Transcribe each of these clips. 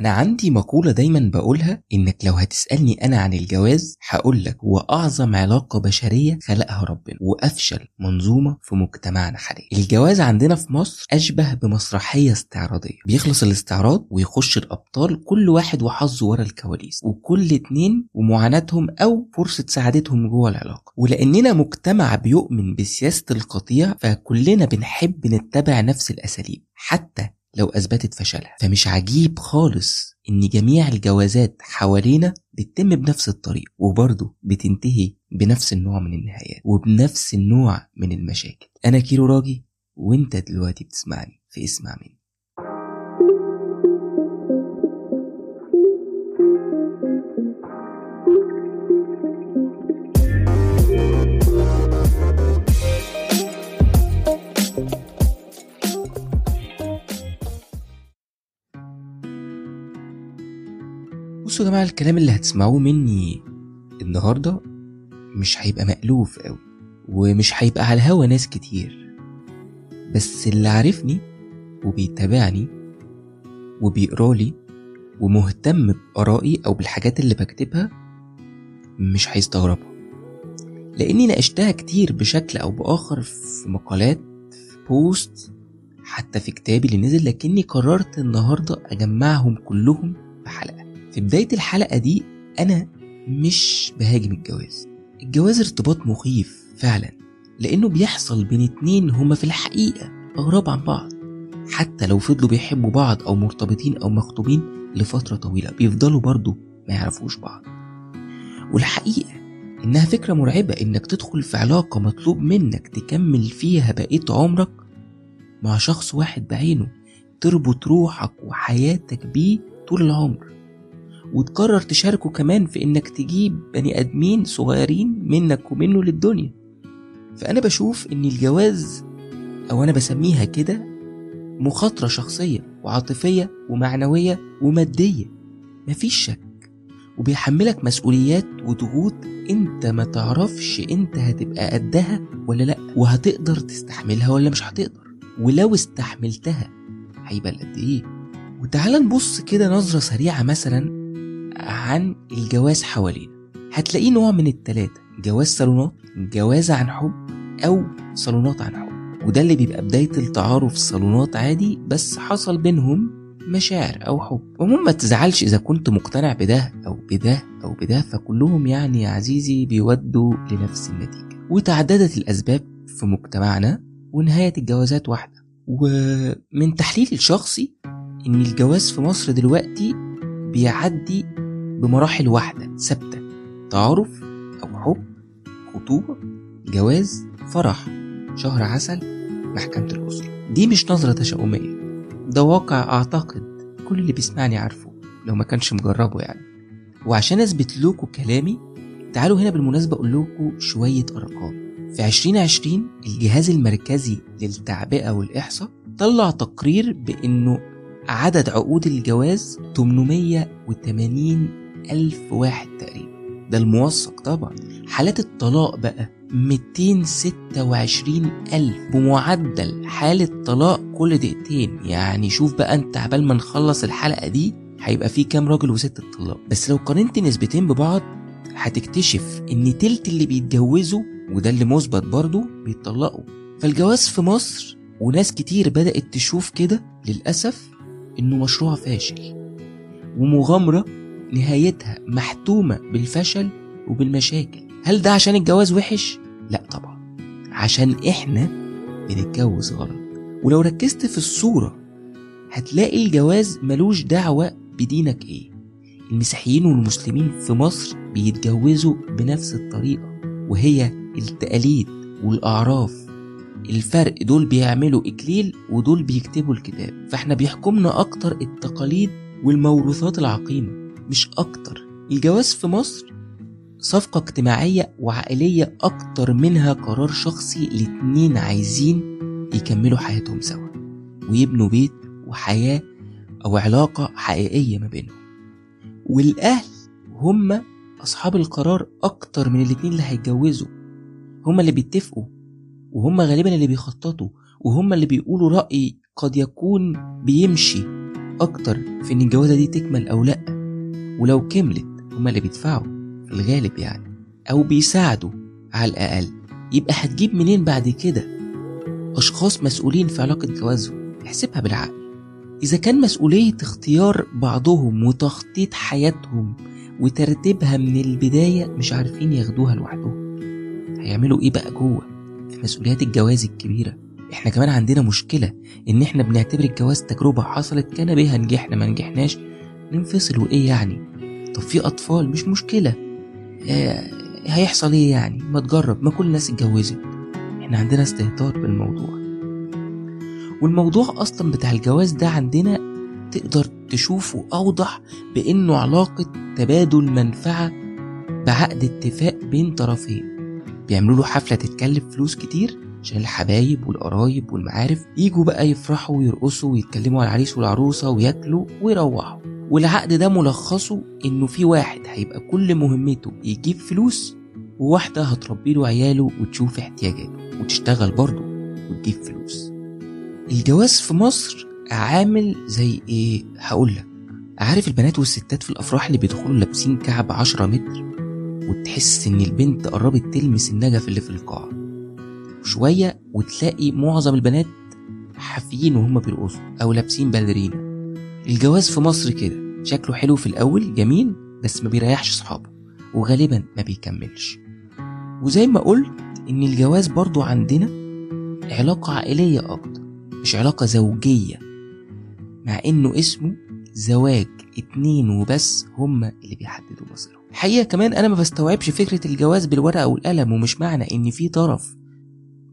أنا عندي مقولة دايما بقولها إنك لو هتسألني أنا عن الجواز هقولك هو أعظم علاقة بشرية خلقها ربنا وأفشل منظومة في مجتمعنا حاليا. الجواز عندنا في مصر أشبه بمسرحية استعراضية. بيخلص الاستعراض ويخش الأبطال كل واحد وحظه ورا الكواليس وكل اتنين ومعاناتهم أو فرصة سعادتهم جوه العلاقة. ولأننا مجتمع بيؤمن بسياسة القطيع فكلنا بنحب نتبع نفس الأساليب حتى لو أثبتت فشلها. فمش عجيب خالص إن جميع الجوازات حوالينا بتتم بنفس الطريق وبرضه بتنتهي بنفس النوع من النهايات وبنفس النوع من المشاكل. أنا كيرو راجي وأنت دلوقتي بتسمعني في إسمع مني. بصوا يا جماعة الكلام اللي هتسمعوه مني النهاردة مش هيبقى مألوف قوي ومش هيبقى على الهوا ناس كتير. بس اللي عارفني وبيتابعني وبيقرالي ومهتم بآرائي أو بالحاجات اللي بكتبها مش هيستغربها لأني ناقشتها كتير بشكل أو بآخر في مقالات في بوست حتى في كتابي اللي نزل لكني قررت النهاردة أجمعهم كلهم في حلقة في بداية الحلقة دي أنا مش بهاجم الجواز. الجواز ارتباط مخيف فعلا لأنه بيحصل بين اتنين هما في الحقيقة أغراب عن بعض. حتى لو فضلوا بيحبوا بعض أو مرتبطين أو مخطوبين لفترة طويلة بيفضلوا برضو ما يعرفوش بعض. والحقيقة إنها فكرة مرعبة إنك تدخل في علاقة مطلوب منك تكمل فيها بقية عمرك مع شخص واحد بعينه تربط روحك وحياتك بيه طول العمر. وتقرر تشاركه كمان في إنك تجيب بني آدمين صغيرين منك ومنه للدنيا. فأنا بشوف إن الجواز أو أنا بسميها كده مخاطرة شخصية وعاطفية ومعنوية ومادية. مفيش شك وبيحملك مسؤوليات وضغوط أنت ما تعرفش أنت هتبقى قدها ولا لأ وهتقدر تستحملها ولا مش هتقدر. ولو استحملتها هيبقى قد إيه؟ وتعال نبص كده نظرة سريعة مثلا عن الجواز حوالينا. هتلاقيه نوع من التلاتة جواز صالونات جواز عن حب أو صالونات عن حب. وده اللي بيبقى بداية التعارف صالونات عادي بس حصل بينهم مشاعر أو حب. ومهم ما تزعلش إذا كنت مقتنع بده أو بده أو بده فكلهم يعني يا عزيزي بيودوا لنفس النتيجة. وتعددت الأسباب في مجتمعنا ونهاية الجوازات واحدة. ومن تحليلي الشخصي إن الجواز في مصر دلوقتي بيعدي بمراحل واحدة ثابتة تعارف أو حب خطوبة جواز فرح شهر عسل محكمة الأسرة. دي مش نظرة تشاؤمية ده واقع أعتقد كل اللي بيسمعني عارفه لو ما كانش مجربه يعني. وعشان أثبت لكم كلامي تعالوا هنا بالمناسبة أقول لكم شوية أرقام. في 2020 الجهاز المركزي للتعبئة والإحصاء طلع تقرير بأنه عدد عقود الجواز 880 ألف واحد تقريبا. ده الموثق طبعا. حالات الطلاق بقى 226 ألف بمعدل حالة طلاق كل دقيقتين. يعني شوف بقى أنت عبال ما نخلص الحلقة دي هيبقى في كام راجل وست الطلاق. بس لو قارنت نسبتين ببعض هتكتشف إن تلت اللي بيتجوزوا وده اللي مثبت برضه بيتطلقوا. فالجواز في مصر وناس كتير بدأت تشوف كده للأسف إنه مشروع فاشل ومغامرة نهايتها محتومة بالفشل وبالمشاكل. هل ده عشان الجواز وحش؟ لا طبعا. عشان إحنا بنتجوز غلط. ولو ركزت في الصورة هتلاقي الجواز ملوش دعوة بدينك إيه. المسيحيين والمسلمين في مصر بيتجوزوا بنفس الطريقة وهي التقاليد والأعراف. الفرق دول بيعملوا إكليل ودول بيكتبوا الكتاب. فإحنا بيحكمنا أكتر التقاليد والموروثات العقيمة. مش أكتر. الجواز في مصر صفقة اجتماعية وعائلية أكتر منها قرار شخصي الاتنين عايزين يكملوا حياتهم سوا ويبنوا بيت وحياة أو علاقة حقيقية ما بينهم. والأهل هم أصحاب القرار أكتر من الاتنين اللي هيتجوزوا. هم اللي بيتفقوا وهم غالبا اللي بيخططوا وهم اللي بيقولوا رأي قد يكون بيمشي أكتر في إن الجوازة دي تكمل أو لأ. ولو كملت هما اللي بيدفعوا في الغالب يعني أو بيساعدوا على الأقل. يبقى هتجيب منين بعد كده؟ أشخاص مسؤولين في علاقة جوازهم احسبها بالعقل. إذا كان مسؤولية اختيار بعضهم وتخطيط حياتهم وترتيبها من البداية مش عارفين ياخدوها لوحدهم. هيعملوا إيه بقى جوه؟ في مسؤوليات الجواز الكبيرة. إحنا كمان عندنا مشكلة إن إحنا بنعتبر الجواز تجربة حصلت كان بها نجحنا ما نجحناش. ننفصل وإيه يعني؟ طب في أطفال مش مشكلة. آه هيحصل إيه يعني؟ ما تجرب ما كل الناس اتجوزت. إحنا عندنا استهتار بالموضوع. والموضوع أصلا بتاع الجواز ده عندنا تقدر تشوفه أوضح بإنه علاقة تبادل منفعة بعقد اتفاق بين طرفين. بيعملوا له حفلة تتكلف فلوس كتير عشان الحبايب والقرايب والمعارف يجوا بقى يفرحوا ويرقصوا ويتكلموا على العريس والعروسة وياكلوا ويروحوا. والعقد ده ملخصه إنه في واحد هيبقى كل مهمته يجيب فلوس وواحدة هتربي له عياله وتشوف احتياجاته وتشتغل برضه وتجيب فلوس. الجواز في مصر عامل زي إيه؟ هقولك عارف البنات والستات في الأفراح اللي بيدخلوا لابسين كعب عشرة متر وتحس إن البنت قربت تلمس النجف اللي في القاعة شوية وتلاقي معظم البنات حافيين وهم بيرقصوا أو لابسين باليرينا الجواز في مصر كده. شكله حلو في الأول جميل بس ما بيريحش صحابه وغالبا ما بيكملش. وزي ما قلت إن الجواز برضو عندنا علاقة عائلية أكتر مش علاقة زوجية مع إنه اسمه زواج اتنين وبس هما اللي بيحددوا مصيرهم. الحقيقة كمان أنا ما بستوعبش فكرة الجواز بالورقة والقلم ومش معنى إن في طرف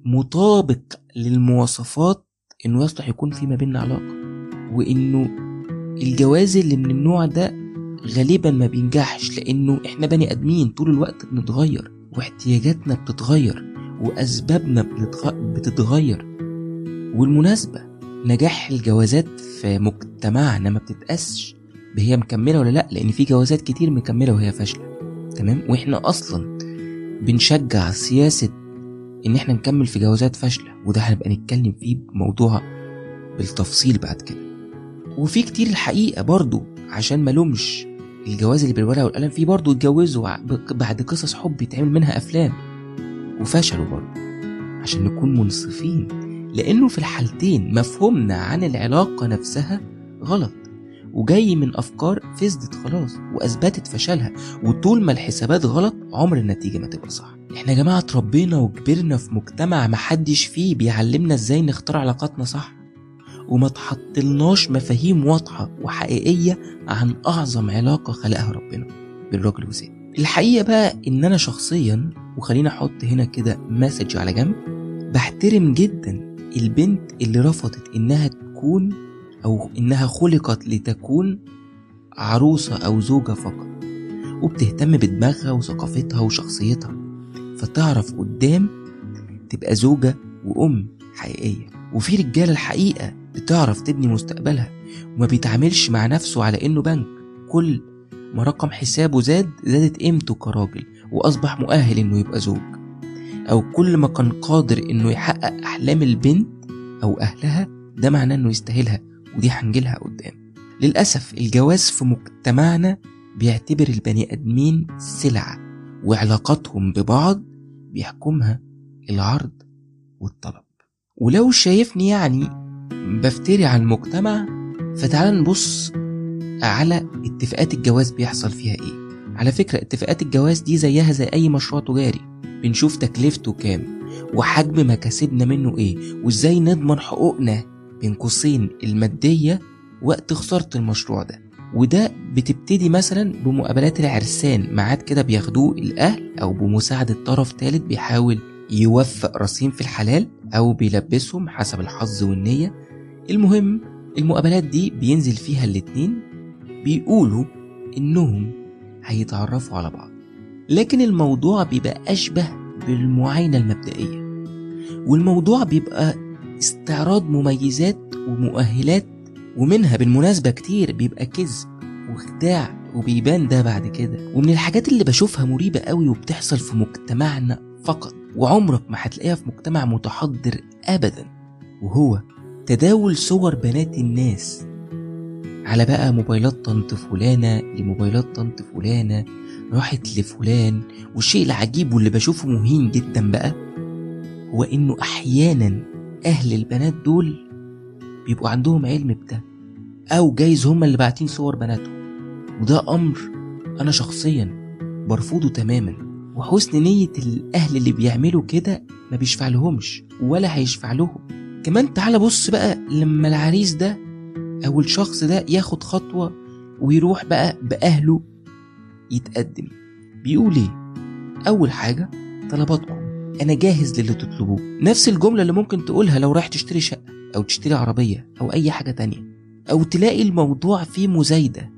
مطابق للمواصفات إنه يصلح يكون في ما بيننا علاقة وإنه الجواز اللي من النوع ده غالبا ما بينجحش لأنه إحنا بني آدمين طول الوقت بنتغير واحتياجاتنا بتتغير وأسبابنا. بتتغير. والمناسبة نجاح الجوازات في مجتمعنا ما بتتقاسش بهي مكملة ولا لأ لأن في جوازات كتير مكملة وهي فاشلة. تمام؟ وإحنا أصلا بنشجع سياسة إن إحنا نكمل في جوازات فاشلة وده هنبقى نتكلم فيه بموضوع بالتفصيل بعد كده. وفي كتير الحقيقة برضو عشان ما لومش الجواز اللي بالورقة والقلم فيه برضو اتجوزوا بعد قصص حب يتعمل منها أفلام وفشلوا برضو عشان نكون منصفين. لأنه في الحالتين مفهومنا عن العلاقة نفسها غلط وجاي من أفكار فسدت خلاص وأثبتت فشلها وطول ما الحسابات غلط عمر النتيجة ما تبقى صح. إحنا يا جماعة اتربينا وكبرنا في مجتمع محدش فيه بيعلمنا إزاي نختار علاقاتنا صح. وما تحطلناش مفاهيم واضحة وحقيقية عن أعظم علاقة خلقها ربنا بالراجل والست. الحقيقة بقى إن أنا شخصيا وخلينا أحط هنا كده مسج على جنب بحترم جدا البنت اللي رفضت إنها تكون أو إنها خلقت لتكون عروسة أو زوجة فقط وبتهتم بدماغها وثقافتها وشخصيتها. فتعرف قدام تبقى زوجة وأم حقيقية. وفي رجالة الحقيقة بتعرف تبني مستقبلها وما بيتعاملش مع نفسه على إنه بنك. كل ما رقم حسابه زاد زادت قيمته كراجل وأصبح مؤهل إنه يبقى زوج. أو كل ما كان قادر إنه يحقق أحلام البنت أو أهلها ده معناه إنه يستاهلها ودي هنجيلها قدام. للأسف الجواز في مجتمعنا بيعتبر البني آدمين سلعة وعلاقاتهم ببعض بيحكمها العرض والطلب. ولو شايفني يعني بفتري على المجتمع فتعال نبص على اتفاقات الجواز بيحصل فيها إيه. على فكرة اتفاقات الجواز دي زيها زي أي مشروع تجاري. بنشوف تكلفته كام وحجم مكاسبنا منه إيه وإزاي نضمن حقوقنا بين قوسين المادية وقت خسارة المشروع ده. وده بتبتدي مثلا بمقابلات العرسان. ميعاد كده بياخدوه الأهل أو بمساعدة طرف تالت بيحاول يوفق رصين في الحلال أو بيلبسهم حسب الحظ والنية. المهم المقابلات دي بينزل فيها الاتنين بيقولوا إنهم هيتعرفوا على بعض. لكن الموضوع بيبقى أشبه بالمعاينة المبدئية والموضوع بيبقى استعراض مميزات ومؤهلات ومنها بالمناسبة كتير بيبقى كذب وخداع وبيبان ده بعد كده. ومن الحاجات اللي بشوفها مريبة قوي وبتحصل في مجتمعنا فقط وعمرك ما هتلاقيها في مجتمع متحضر ابدا. وهو تداول صور بنات الناس. على بقى موبايلات طنط فلانة لموبايلات طنط فلانة. راحت لفلان. والشيء العجيب واللي بشوفه مهين جدا بقى هو إنه أحيانا أهل البنات دول بيبقوا عندهم علم بده. أو جايز هما اللي باعتين صور بناتهم. وده أمر أنا شخصيا برفضه تماما. وحسن نية الأهل اللي بيعملوا كده ما بيشفع لهمش ولا هيشفع لهم كمان تعالى بص بقى لما العريس ده أو الشخص ده ياخد خطوة ويروح بقى بأهله يتقدم. بيقول إيه؟ أول حاجة طلباتكم. أنا جاهز للي تطلبوه. نفس الجملة اللي ممكن تقولها لو رايح تشتري شقة أو تشتري عربية أو أي حاجة تانية. أو تلاقي الموضوع فيه مزايدة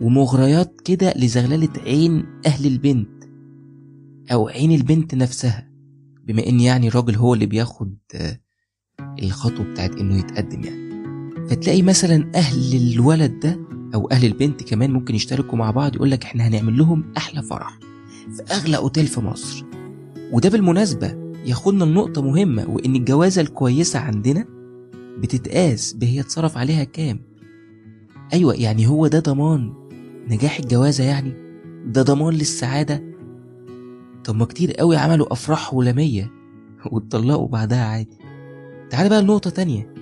ومغريات كده لزغللة عين أهل البنت. أو عين البنت نفسها بما إن يعني الراجل هو اللي بياخد آه، الخطوة بتاعت إنه يتقدم يعني. فتلاقي مثلا أهل الولد ده أو أهل البنت كمان ممكن يشتركوا مع بعض يقول لك إحنا هنعمل لهم أحلى فرح في أغلى أوتيل في مصر. وده بالمناسبة ياخدنا لنقطة مهمة وإن الجوازة الكويسة عندنا بتتقاس بهي اتصرف عليها كام؟ أيوه يعني هو ده ضمان نجاح الجوازة يعني؟ ده ضمان للسعادة؟ طب ما كتير قوي عملوا أفراح ولميه واتطلقوا بعدها عادي. تعال بقى لنقطة تانية.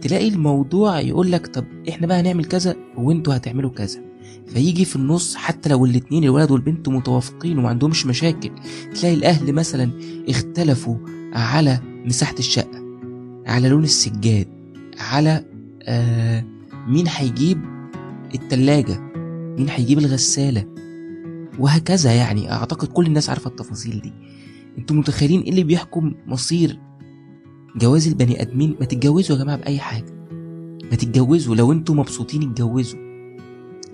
تلاقي الموضوع يقول لك طب إحنا بقى هنعمل كذا وإنتوا هتعملوا كذا. فيجي في النص حتى لو الاتنين الولد والبنت متوافقين وما عندهمش مشاكل تلاقي الأهل مثلا اختلفوا على مساحة الشقة على لون السجاد على آه مين هيجيب التلاجة مين هيجيب الغسالة. وهكذا يعني. أعتقد كل الناس عارفة التفاصيل دي. أنتوا متخيلين إيه اللي بيحكم مصير جواز البني آدمين؟ ما تتجوزوا يا جماعة بأي حاجة. ما تتجوزوا. لو أنتوا مبسوطين اتجوزوا.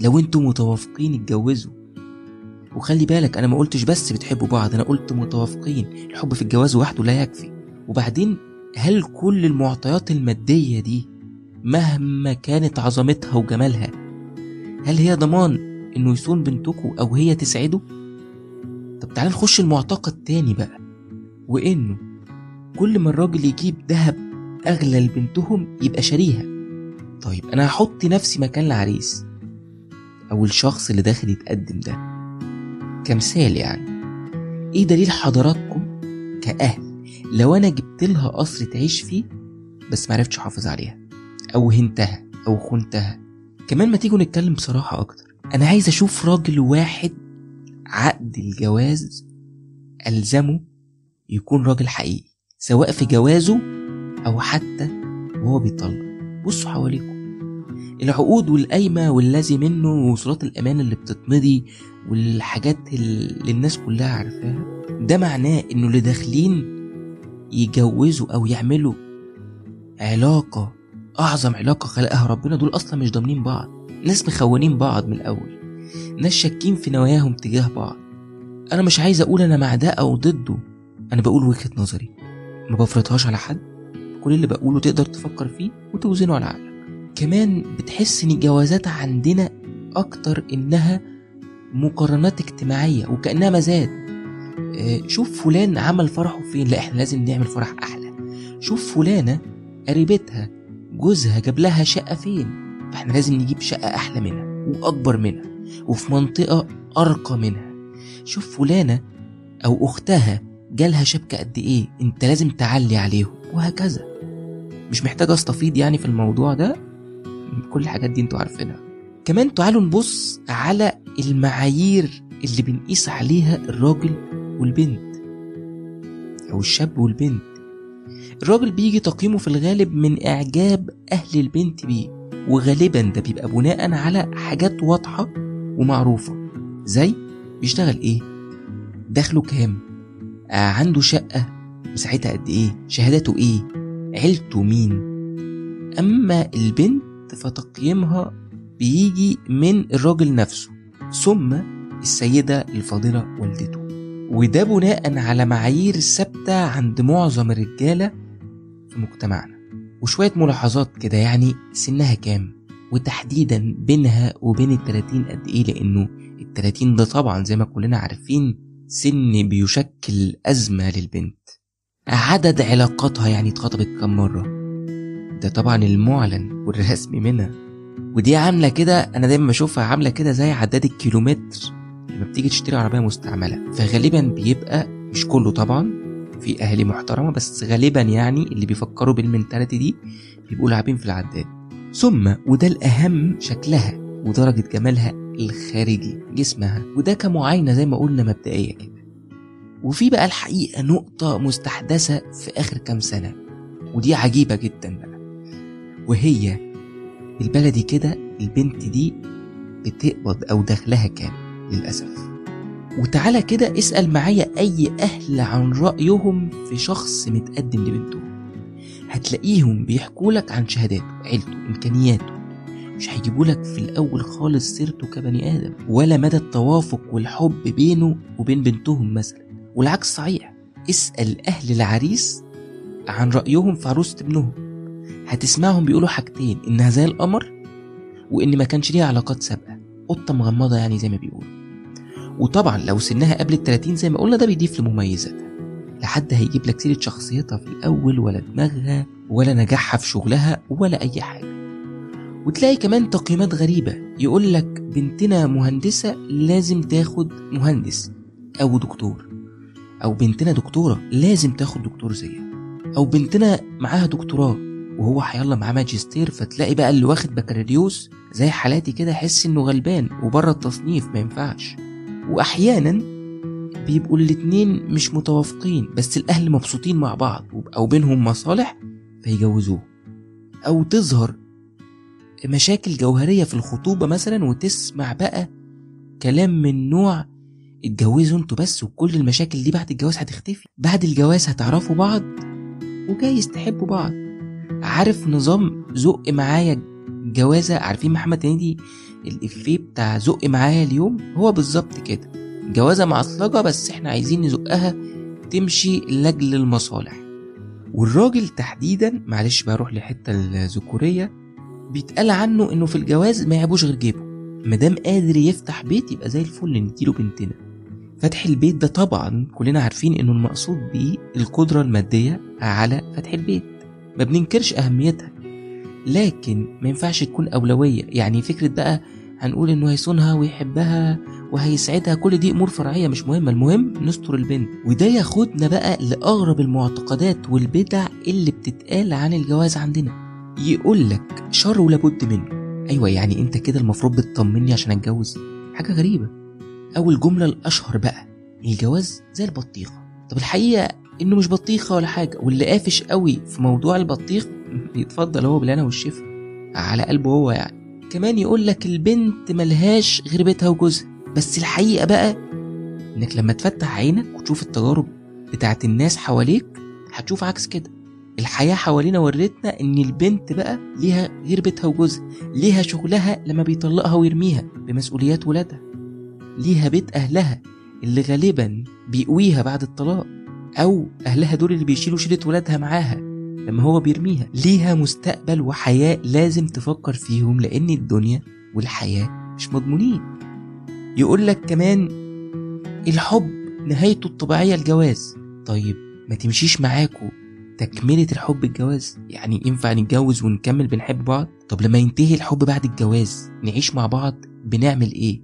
لو أنتوا متوافقين اتجوزوا. وخلي بالك أنا ما قلتش بس بتحبوا بعض أنا قلت متوافقين. الحب في الجواز وحده لا يكفي. وبعدين هل كل المعطيات المادية دي مهما كانت عظمتها وجمالها هل هي ضمان؟ إنه يصون بنتكم أو هي تسعده؟ طب تعال نخش المعتقد تاني بقى وإنه كل ما الراجل يجيب ذهب أغلى لبنتهم يبقى شاريها. طيب أنا هحط نفسي مكان العريس. أو الشخص اللي داخل يتقدم ده. كمثال يعني. إيه دليل حضراتكم كأهل؟ لو أنا جبت لها قصر تعيش فيه بس معرفتش أحافظ عليها. أو هنتها أو خنتها. كمان ما تيجوا نتكلم بصراحة أكتر. أنا عايز أشوف راجل واحد عقد الجواز ألزمه يكون راجل حقيقي سواء في جوازه أو حتى وهو بيطلق. بصوا حواليكم. العقود والقايمة والذي منه ووصولات الأمان اللي بتتمضي والحاجات اللي الناس كلها عارفاها ده معناه إنه اللي داخلين يجوزوا أو يعملوا علاقة أعظم علاقة خلقها ربنا دول أصلا مش ضامنين بعض. ناس مخونين بعض من الأول ناس شاكين في نواياهم تجاه بعض. أنا مش عايز أقول أنا مع ده أو ضده أنا بقول وجهة نظري. ما بفرضهاش على حد كل اللي بقوله تقدر تفكر فيه وتوزنه على عقلك. كمان بتحس إن الجوازات عندنا أكتر إنها مقارنات اجتماعية وكأنها مزاد. آه، شوف فلان عمل فرحه فين. لا إحنا لازم نعمل فرح أحلى. شوف فلانة قريبتها جوزها جاب لها شقة فين. فإحنا لازم نجيب شقة أحلى منها وأكبر منها وفي منطقة أرقى منها. شوف فلانة أو أختها جالها شبكة قد إيه أنت لازم تعلي عليهم وهكذا. مش محتاج استفيض يعني في الموضوع ده؟ كل الحاجات دي أنتوا عارفينها. كمان تعالوا نبص على المعايير اللي بنقيس عليها الراجل والبنت أو الشاب والبنت. الراجل بيجي تقييمه في الغالب من إعجاب أهل البنت بيه. وغالبا ده بيبقى بناء على حاجات واضحة ومعروفة. زي بيشتغل إيه؟ دخله كام؟ آه عنده شقة؟ مساحتها قد إيه؟ شهادته إيه؟ عيلته مين؟ أما البنت فتقييمها بيجي من الراجل نفسه ثم السيدة الفاضلة والدته. وده بناء على معايير ثابتة عند معظم الرجالة في مجتمعنا. وشوية ملاحظات كده يعني سنها كام؟ وتحديدا بينها وبين التلاتين قد إيه؟ لأنه التلاتين ده طبعا زي ما كلنا عارفين سن بيشكل أزمة للبنت. عدد علاقاتها يعني اتخطبت كم مرة؟ ده طبعا المعلن والرسمي منها. ودي عاملة كده أنا دايما بشوفها عاملة كده زي عداد الكيلومتر لما بتيجي تشتري عربية مستعملة. فغالبا بيبقى مش كله طبعا في أهالي محترمة بس غالبا يعني اللي بيفكروا بالمنتاليتي دي بيبقوا لاعبين في العداد. ثم وده الأهم شكلها ودرجة جمالها الخارجي جسمها وده كمعاينة زي ما قلنا مبدئية كده. وفي بقى الحقيقة نقطة مستحدثة في آخر كام سنة ودي عجيبة جدا بقى. وهي البلدي كده البنت دي بتقبض أو دخلها كام للأسف؟ وتعالى كده اسأل معايا أي أهل عن رأيهم في شخص متقدم لبنتهم هتلاقيهم بيحكولك عن شهاداته عيلته إمكانياته. مش هيجيبولك في الأول خالص سيرته كبني آدم ولا مدى التوافق والحب بينه وبين بنتهم مثلا. والعكس صحيح اسأل أهل العريس عن رأيهم في عروسة ابنهم. هتسمعهم بيقولوا حاجتين إنها زي القمر وإن ما كانش ليها علاقات سابقة. قطة مغمضة يعني زي ما بيقولوا. وطبعا لو سنها قبل ال 30 زي ما قلنا ده بيضيف لمميزاتها لحد هيجيب لك سيرة شخصيتها في الأول ولا دماغها ولا نجاحها في شغلها ولا أي حاجة. وتلاقي كمان تقييمات غريبة. يقول لك بنتنا مهندسة لازم تاخد مهندس أو دكتور. أو بنتنا دكتورة لازم تاخد دكتور زيها. أو بنتنا معاها دكتوراه وهو هيلا معاه ماجستير فتلاقي بقى اللي واخد بكالوريوس زي حالاتي كده يحس إنه غلبان وبره التصنيف ما ينفعش. وأحيانا بيبقوا الاتنين مش متوافقين بس الأهل مبسوطين مع بعض أو بينهم مصالح فيجوزوه. أو تظهر مشاكل جوهرية في الخطوبة مثلا وتسمع بقى كلام من نوع اتجوزوا أنتوا بس وكل المشاكل دي بعد الجواز هتختفي. بعد الجواز هتعرفوا بعض وجايز تحبوا بعض. عارف نظام زق معايا جوازة؟ عارفين محمد هنيدي الإفيه بتاع زق معايا اليوم هو بالظبط كده. جوازة معصلجة بس إحنا عايزين نزقها تمشي لأجل المصالح. والراجل تحديدا معلش بروح لحتة الذكورية بيتقال عنه إنه في الجواز ما يعيبوش غير جيبه. مادام قادر يفتح بيت يبقى زي الفل نديله بنتنا. فتح البيت ده طبعا كلنا عارفين إنه المقصود بيه القدرة المادية على فتح البيت. ما بننكرش أهميتها. لكن ما ينفعش تكون أولوية. يعني فكرة بقى هنقول إنه هيصونها ويحبها وهيسعدها كل دي أمور فرعية مش مهمة. المهم نستر البنت. وده ياخدنا بقى لأغرب المعتقدات والبدع اللي بتتقال عن الجواز عندنا. يقول لك شر ولابد منه. أيوه يعني أنت كده المفروض بتطمني عشان أتجوز. حاجة غريبة. أو الجملة الأشهر بقى الجواز زي البطيخة. طب الحقيقة إنه مش بطيخة ولا حاجة واللي قافش قوي في موضوع البطيخ يتفضل هو بالهنا والشفا على قلبه هو يعني. كمان يقول لك البنت ملهاش غير بيتها وجوزها. بس الحقيقة بقى إنك لما تفتح عينك وتشوف التجارب بتاعت الناس حواليك هتشوف عكس كده. الحياة حوالينا ورتنا إن البنت بقى ليها غير بيتها وجوزها ليها شغلها لما بيطلقها ويرميها بمسؤوليات ولادها ليها بيت أهلها اللي غالبا بيقويها بعد الطلاق أو أهلها دول اللي بيشيلوا شيلة ولادها معاها. لما هو بيرميها. ليها مستقبل وحياة لازم تفكر فيهم لأن الدنيا والحياة مش مضمونين. يقول لك كمان الحب نهايته الطبيعية الجواز. طيب ما تمشيش معاكوا تكملة الحب الجواز؟ يعني ينفع نتجوز ونكمل بنحب بعض؟ طب لما ينتهي الحب بعد الجواز نعيش مع بعض؟ بنعمل إيه؟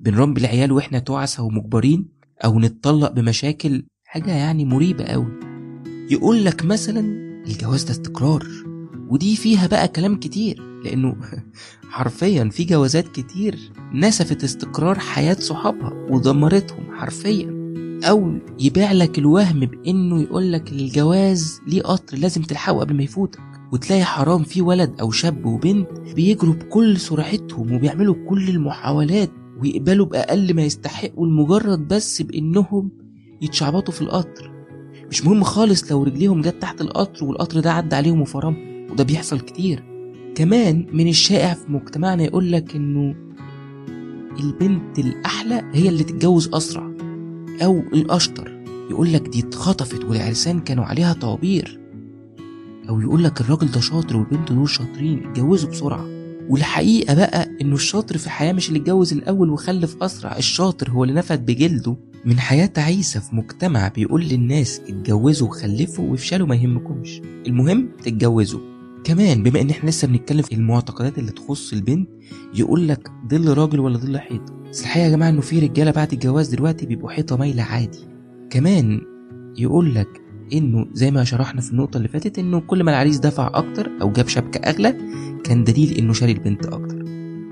بنربي العيال وإحنا تعسى ومجبرين؟ أو نتطلق بمشاكل؟ حاجة يعني مريبة قوي يقول لك مثلا الجواز ده استقرار. ودي فيها بقى كلام كتير لأنه حرفيا في جوازات كتير نسفت استقرار حياة صحابها ودمرتهم حرفيا. أو يبيع لك الوهم بإنه يقول لك الجواز ليه قطر لازم تلحقه قبل ما يفوتك. وتلاقي حرام في ولد أو شاب وبنت بيجروا بكل سرعتهم وبيعملوا كل المحاولات ويقبلوا بأقل ما يستحقوا لمجرد بس بإنهم يتشعبطوا في القطر. مش مهم خالص لو رجليهم جت تحت القطر والقطر ده عدى عليهم وفرمهم وده بيحصل كتير. كمان من الشائع في مجتمعنا يقول لك إنه البنت الأحلى هي اللي تتجوز أسرع أو الأشطر. يقول لك دي اتخطفت والعرسان كانوا عليها طوابير. أو يقول لك الراجل ده شاطر والبنت دول شاطرين اتجوزوا بسرعة. والحقيقة بقى إنه الشاطر في الحياة مش اللي اتجوز الأول وخلف أسرع الشاطر هو اللي نفد بجلده. من حياة تعيسة في مجتمع بيقول للناس اتجوزوا وخلفوا وافشلوا ما يهمكمش. المهم تتجوزوا. كمان بما إن إحنا لسه بنتكلم في المعتقدات اللي تخص البنت يقول لك ظل راجل ولا ظل حيطه بس الحقيقة يا جماعة إنه في رجالة بعد الجواز دلوقتي بيبقوا حيطة مايلة عادي. كمان يقول لك إنه زي ما شرحنا في النقطة اللي فاتت إنه كل ما العريس دفع أكتر أو جاب شبكة أغلى كان دليل إنه شاري البنت أكتر.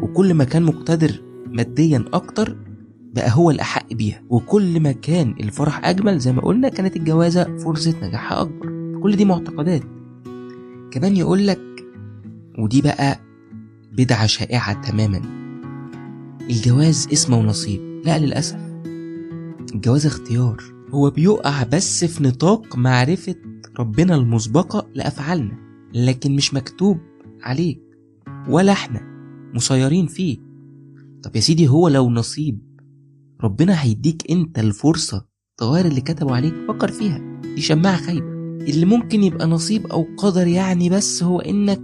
وكل ما كان مقتدر ماديا أكتر بقى هو الأحق بيها. وكل ما كان الفرح أجمل زي ما قلنا كانت الجوازة فرصة نجاحها أكبر. كل دي معتقدات. كمان يقول لك ودي بقى بدعة شائعة تماما. الجواز اسمه ونصيب. لا للأسف. الجواز اختيار. هو بيقع بس في نطاق معرفة ربنا المسبقة لأفعالنا لكن مش مكتوب عليك ولا إحنا مسيرين فيه. طب يا سيدي هو لو نصيب ربنا هيديك انت الفرصة تغير اللي كتبوا عليك فكر فيها دي شماعة خايبة. اللي ممكن يبقى نصيب أو قدر يعني بس هو إنك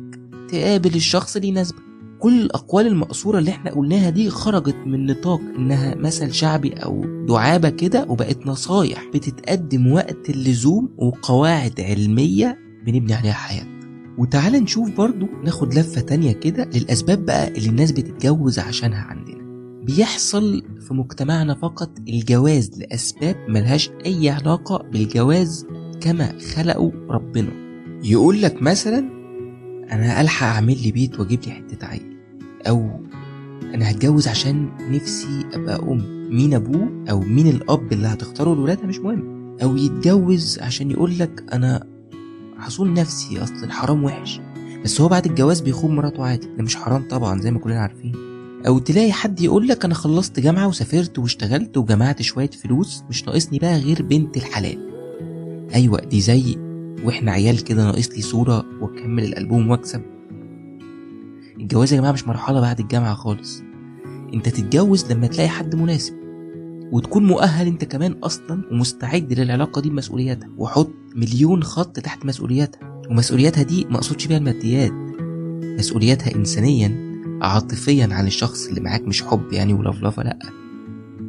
تقابل الشخص اللي يناسبك كل الأقوال المقصورة اللي إحنا قلناها دي خرجت من نطاق إنها مثل شعبي أو دعابة كده وبقت نصايح بتتقدم وقت اللزوم وقواعد علمية بنبني عليها حياتنا. وتعال نشوف برضو ناخد لفة تانية كده للأسباب بقى اللي الناس بتتجوز عشانها عندنا. بيحصل في مجتمعنا فقط الجواز لأسباب ملهاش أي علاقة بالجواز كما خلقه ربنا. يقول لك مثلا أنا ألحق أعمل لي بيت وأجيب لي حتة عيل أو أنا هتجوز عشان نفسي أبقى أم. مين أبوه أو مين الأب اللي هتختاره لولادها مش مهم. أو يتجوز عشان يقول لك أنا حصول نفسي أصل الحرام وحش. بس هو بعد الجواز بيخون مراته عادي. ده مش حرام طبعا زي ما كلنا عارفين. أو تلاقي حد يقول لك أنا خلصت جامعة وسافرت واشتغلت وجمعت شوية فلوس مش ناقصني بقى غير بنت الحلال. أيوه دي زي وإحنا عيال كده ناقص لي صورة وأكمل الألبوم وأكسب. الجواز يا جماعة مش مرحلة بعد الجامعة خالص. أنت تتجوز لما تلاقي حد مناسب. وتكون مؤهل أنت كمان أصلا ومستعد للعلاقة دي بمسؤولياتها. وحط مليون خط تحت مسؤولياتها. ومسؤولياتها دي ما أقصدش بيها الماديات. مسؤولياتها انسانيا عاطفيا عن الشخص اللي معاك مش حب يعني ولفلفه لأ.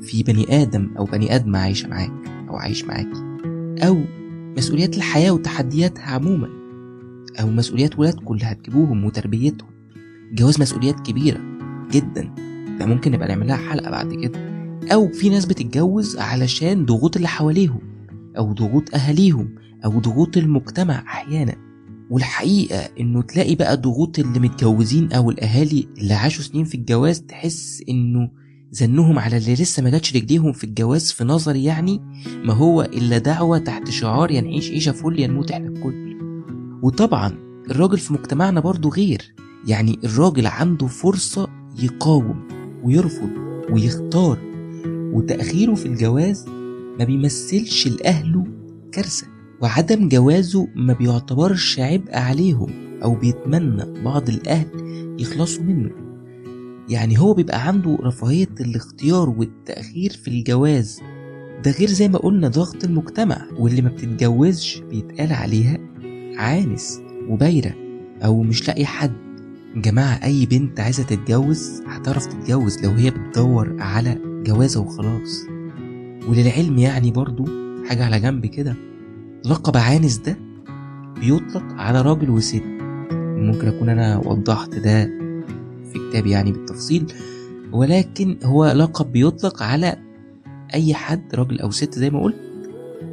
في بني آدم أو بني ادمه عايشة معاك أو عايش معاكي أو مسؤوليات الحياة وتحدياتها عموما أو مسؤوليات ولادكم اللي هتجيبوهم وتربيتهم. الجواز مسؤوليات كبيرة جدا ده ممكن نبقى نعمل لها حلقة بعد كده. أو في ناس بتتجوز علشان ضغوط اللي حواليهم أو ضغوط أهاليهم أو ضغوط المجتمع أحيانا. والحقيقة إنه تلاقي بقى ضغوط اللي متجوزين أو الأهالي اللي عاشوا سنين في الجواز تحس إنه زنهم على اللي لسه ما جاتش رجليهم في الجواز في نظري يعني ما هو إلا دعوة تحت شعار يا نعيش عيشة فل يا نموت إحنا الكل. وطبعا الراجل في مجتمعنا برضه غير. يعني الراجل عنده فرصة يقاوم ويرفض ويختار. وتأخيره في الجواز ما بيمثلش لأهله كارثة. وعدم جوازه ما بيعتبرش عبء عليهم أو بيتمنى بعض الأهل يخلصوا منه. يعني هو بيبقى عنده رفاهية الاختيار والتأخير في الجواز. ده غير زي ما قلنا ضغط المجتمع واللي ما بتتجوزش بيتقال عليها عانس وبايرة أو مش لاقي حد. جماعة أي بنت عايزة تتجوز هتعرف تتجوز لو هي بتدور على جوازة وخلاص. وللعلم يعني برضو حاجة على جنب كده. لقب عانس ده بيطلق على راجل وست. ممكن أكون أنا وضحت ده في كتابي يعني بالتفصيل ولكن هو لقب بيطلق على أي حد راجل أو ست زي ما قلت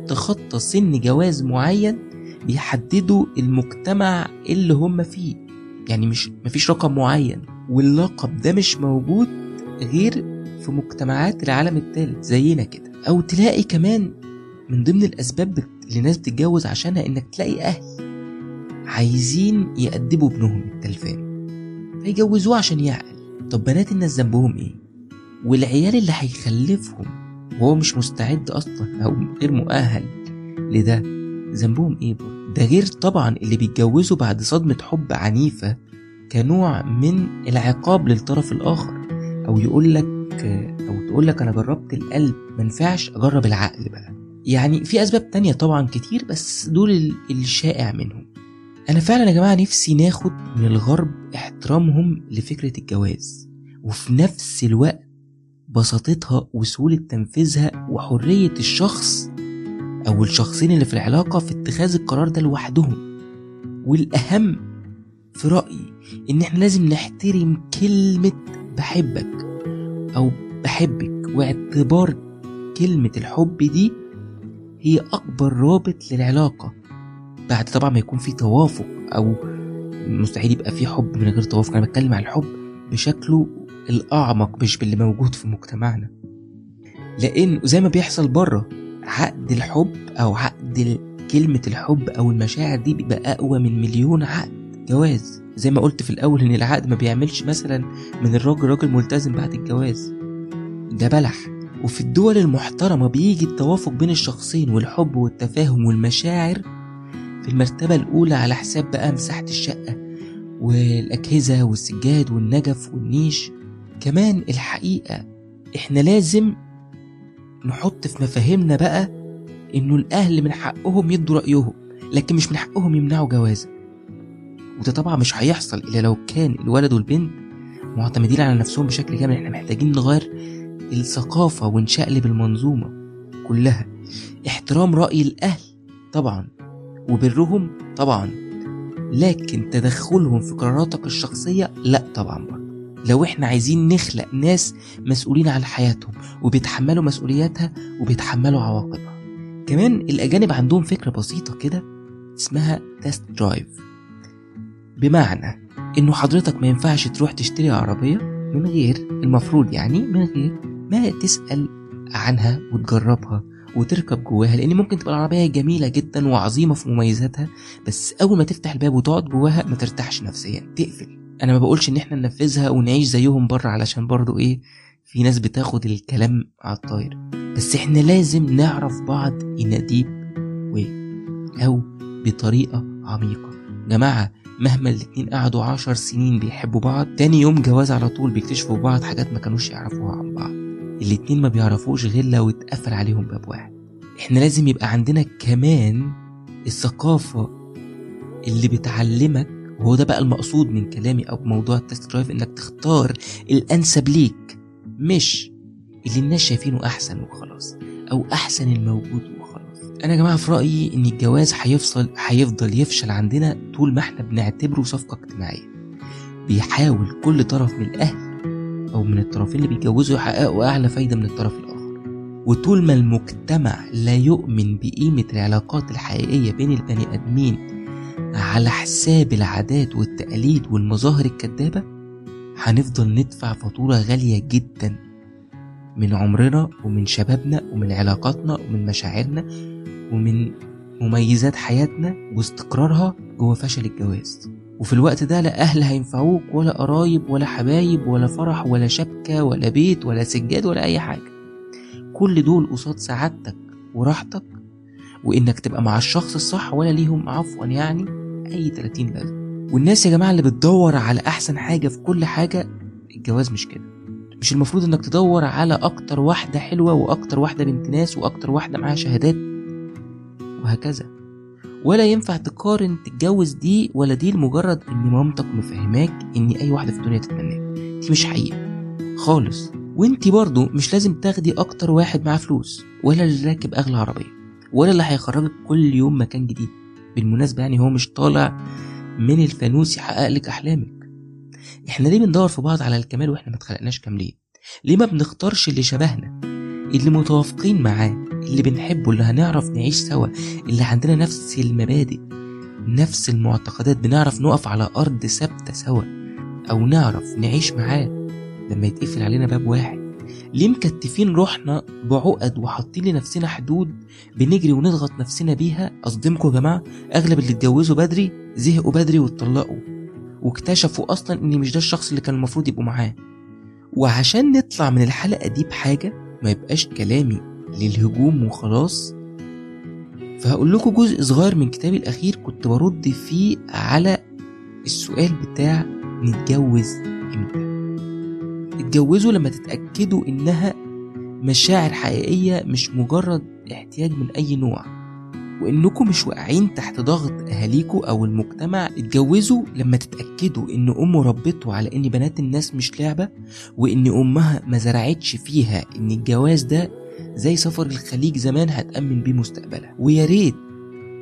تخطى سن جواز معين بيحددوا المجتمع اللي هم فيه. يعني مش مفيش رقم معين. واللقب ده مش موجود غير في مجتمعات العالم الثالث زينا كده. أو تلاقي كمان من ضمن الأسباب الناس بتتجوز عشانها إنك تلاقي أهل عايزين يأدبوا ابنهم التلفان. فيجوزوه عشان يعقل. طب بنات الناس ذنبهم إيه؟ والعيال اللي هيخلفهم وهو مش مستعد أصلا أو غير مؤهل لده ذنبهم إيه برضه ده غير طبعا اللي بيتجوزوا بعد صدمة حب عنيفة كنوع من العقاب للطرف الآخر. أو يقول لك أو تقول لك أنا جربت القلب منفعش أجرب العقل بقى. يعني في أسباب تانية طبعا كتير بس دول الشائع منهم. أنا فعلا يا جماعة نفسي ناخد من الغرب احترامهم لفكرة الجواز وفي نفس الوقت بساطتها وسهولة تنفيذها وحرية الشخص أو الشخصين اللي في العلاقة في اتخاذ القرار ده لوحدهم. والأهم في رأيي إن إحنا لازم نحترم كلمة بحبك أو بحبك واعتبار كلمة الحب دي هي أكبر رابط للعلاقة. بعد طبعا ما يكون في توافق أو مستحيل يبقى في حب من غير توافق. أنا بتكلم عن الحب بشكله الأعمق مش باللي موجود في مجتمعنا. لأن زي ما بيحصل بره عقد الحب أو عقد كلمة الحب أو المشاعر دي بيبقى أقوى من مليون عقد. جواز. زي ما قلت في الأول إن العقد ما بيعملش مثلا من الراجل راجل ملتزم بعد الجواز. ده بلح. وفي الدول المحترمة بيجي التوافق بين الشخصين والحب والتفاهم والمشاعر في المرتبة الأولى على حساب بقى مساحة الشقة والأجهزة والسجاد والنجف والنيش. كمان الحقيقة إحنا لازم نحط في مفاهيمنا بقى إنه الأهل من حقهم يدوا رأيهم لكن مش من حقهم يمنعوا جوازة. وده طبعا مش هيحصل إلا لو كان الولد والبنت معتمدين على نفسهم بشكل كامل. إحنا محتاجين نغير الثقافة ونشقلب المنظومة كلها. احترام رأي الأهل طبعا. وبرهم طبعا. لكن تدخلهم في قراراتك الشخصية لا طبعا. برضه لو إحنا عايزين نخلق ناس مسؤولين عن حياتهم وبيتحملوا مسؤولياتها وبيتحملوا عواقبها. كمان الأجانب عندهم فكرة بسيطة كده اسمها test drive بمعنى إنه حضرتك ما ينفعش تروح تشتري عربية من غير المفروض يعني من غير ما تسأل عنها وتجربها وتركب جواها لأن ممكن تبقى العربية جميلة جدا وعظيمة في مميزاتها بس أول ما تفتح الباب وتقعد جواها ما ترتاحش نفسيا تقفل. أنا ما بقولش إن إحنا ننفذها ونعيش زيهم بره علشان برضو إيه في ناس بتاخد الكلام على الطاير. بس إحنا لازم نعرف بعض deep way أو بطريقة عميقة. جماعة مهما الاتنين قعدوا عشر سنين بيحبوا بعض تاني يوم جواز على طول بيكتشفوا بعض حاجات ما كانوش يعرفوها عن بعض. الاتنين ما بيعرفوش غير لو اتقفل عليهم باب واحد. إحنا لازم يبقى عندنا كمان الثقافة اللي بتعلمك وهو ده بقى المقصود من كلامي أو بموضوع ال test drive إنك تختار الأنسب ليك مش اللي الناس شايفينه أحسن وخلاص أو أحسن الموجود وخلاص. أنا يا جماعة في رأيي إن الجواز هيفصل هيفضل يفشل عندنا طول ما إحنا بنعتبره صفقة اجتماعية. بيحاول كل طرف من الأهل أو من الطرفين اللي بيتجوزوا يحققوا أعلى فايدة من الطرف الآخر. وطول ما المجتمع لا يؤمن بقيمة العلاقات الحقيقية بين البني آدمين على حساب العادات والتقاليد والمظاهر الكدابة هنفضل ندفع فاتورة غالية جدا من عمرنا ومن شبابنا ومن علاقاتنا ومن مشاعرنا ومن مميزات حياتنا واستقرارها جوه فشل الجواز. وفي الوقت ده لا أهل هينفعوك ولا قرايب ولا حبايب ولا فرح ولا شبكة ولا بيت ولا سجاد ولا أي حاجة. كل دول قصاد سعادتك وراحتك وإنك تبقى مع الشخص الصح ولا ليهم عفوا يعني أي 30 لازمة. والناس يا جماعة اللي بتدور على أحسن حاجة في كل حاجة الجواز مش كده. مش المفروض إنك تدور على أكتر واحدة حلوة وأكتر واحدة بنت ناس وأكتر واحدة معاها شهادات وهكذا. ولا ينفع تقارن تتجوز دي ولا دي لمجرد إن مامتك مفهماك إن أي واحدة في الدنيا تتمناك. دي مش حقيقة. خالص. وإنتي برضو مش لازم تاخدي أكتر واحد معاه فلوس ولا اللي راكب أغلى عربية ولا اللي هيخرجك كل يوم مكان جديد. بالمناسبة يعني هو مش طالع من الفانوس يحقق لك أحلامك. إحنا ليه بندور في بعض على الكمال وإحنا ما اتخلقناش كاملين؟ ليه ما بنختارش اللي شبهنا اللي متوافقين معاه؟ اللي بنحبه اللي هنعرف نعيش سوا اللي عندنا نفس المبادئ نفس المعتقدات بنعرف نقف على أرض ثابتة سوا أو نعرف نعيش معاه. لما يتقفل علينا باب واحد ليه مكتفين روحنا بعقد وحاطين لنفسنا حدود بنجري ونضغط نفسنا بيها؟ أصدمكم يا جماعة أغلب اللي اتجوزوا بدري زهقوا بدري واتطلقوا واكتشفوا أصلا إن مش ده الشخص اللي كان المفروض يبقوا معاه. وعشان نطلع من الحلقة دي بحاجة ما يبقاش كلامي للهجوم وخلاص. فهقول لكم جزء صغير من كتابي الأخير كنت برد فيه على السؤال بتاع نتجوز إمتى. اتجوزوا لما تتأكدوا إنها مشاعر حقيقية مش مجرد احتياج من أي نوع. وإنكم مش واقعين تحت ضغط اهاليكم أو المجتمع. اتجوزوا لما تتأكدوا إن امه ربته على إن بنات الناس مش لعبة وإن أمها ما زرعتش فيها إن الجواز ده زي سفر الخليج زمان هتأمن بيه مستقبلها ويا ريت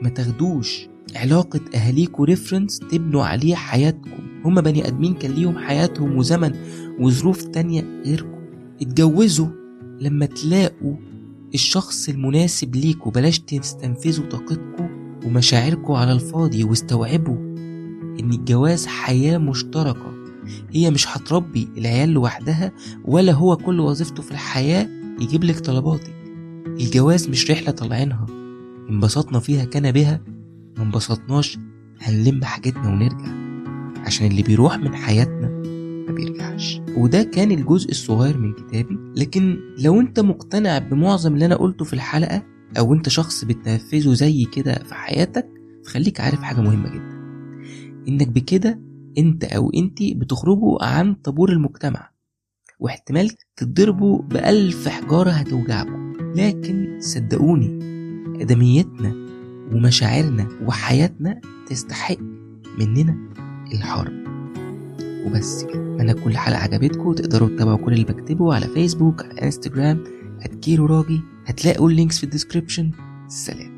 ما تاخدوش علاقة أهاليكوا ريفرنس تبنوا عليه حياتكم. هما بني آدمين كان ليهم حياتهم وزمن وظروف تانية غيركم. اتجوزوا لما تلاقوا الشخص المناسب ليكوا. بلاش تستنفذوا طاقتكم ومشاعركم على الفاضي واستوعبوا إن الجواز حياة مشتركة. هي مش هتربي العيال لوحدها ولا هو كل وظيفته في الحياة يجيب لك طلباتك الجواز مش رحلة طالعينها. انبسطنا فيها كان بها ما انبسطناش هنلم حاجتنا ونرجع. عشان اللي بيروح من حياتنا ما بيرجعش. وده كان الجزء الصغير من كتابي. لكن لو انت مقتنع بمعظم اللي أنا قلته في الحلقة أو انت شخص بتنفذه زي كده في حياتك فخليك عارف حاجة مهمة جدا. انك بكده انت أو انتي بتخرجوا عن طابور المجتمع. واحتمال تتضربوا بألف حجارة هتوجعكم. لكن صدقوني أدميتنا ومشاعرنا وحياتنا تستحق مننا الحرب. وبس كده. أنا كل حلقة عجبتكم تقدروا تتابعوا كل اللي بكتبه على فيسبوك على انستجرام at كيرو راجي. هتلاقوا ال links في ال description. سلام.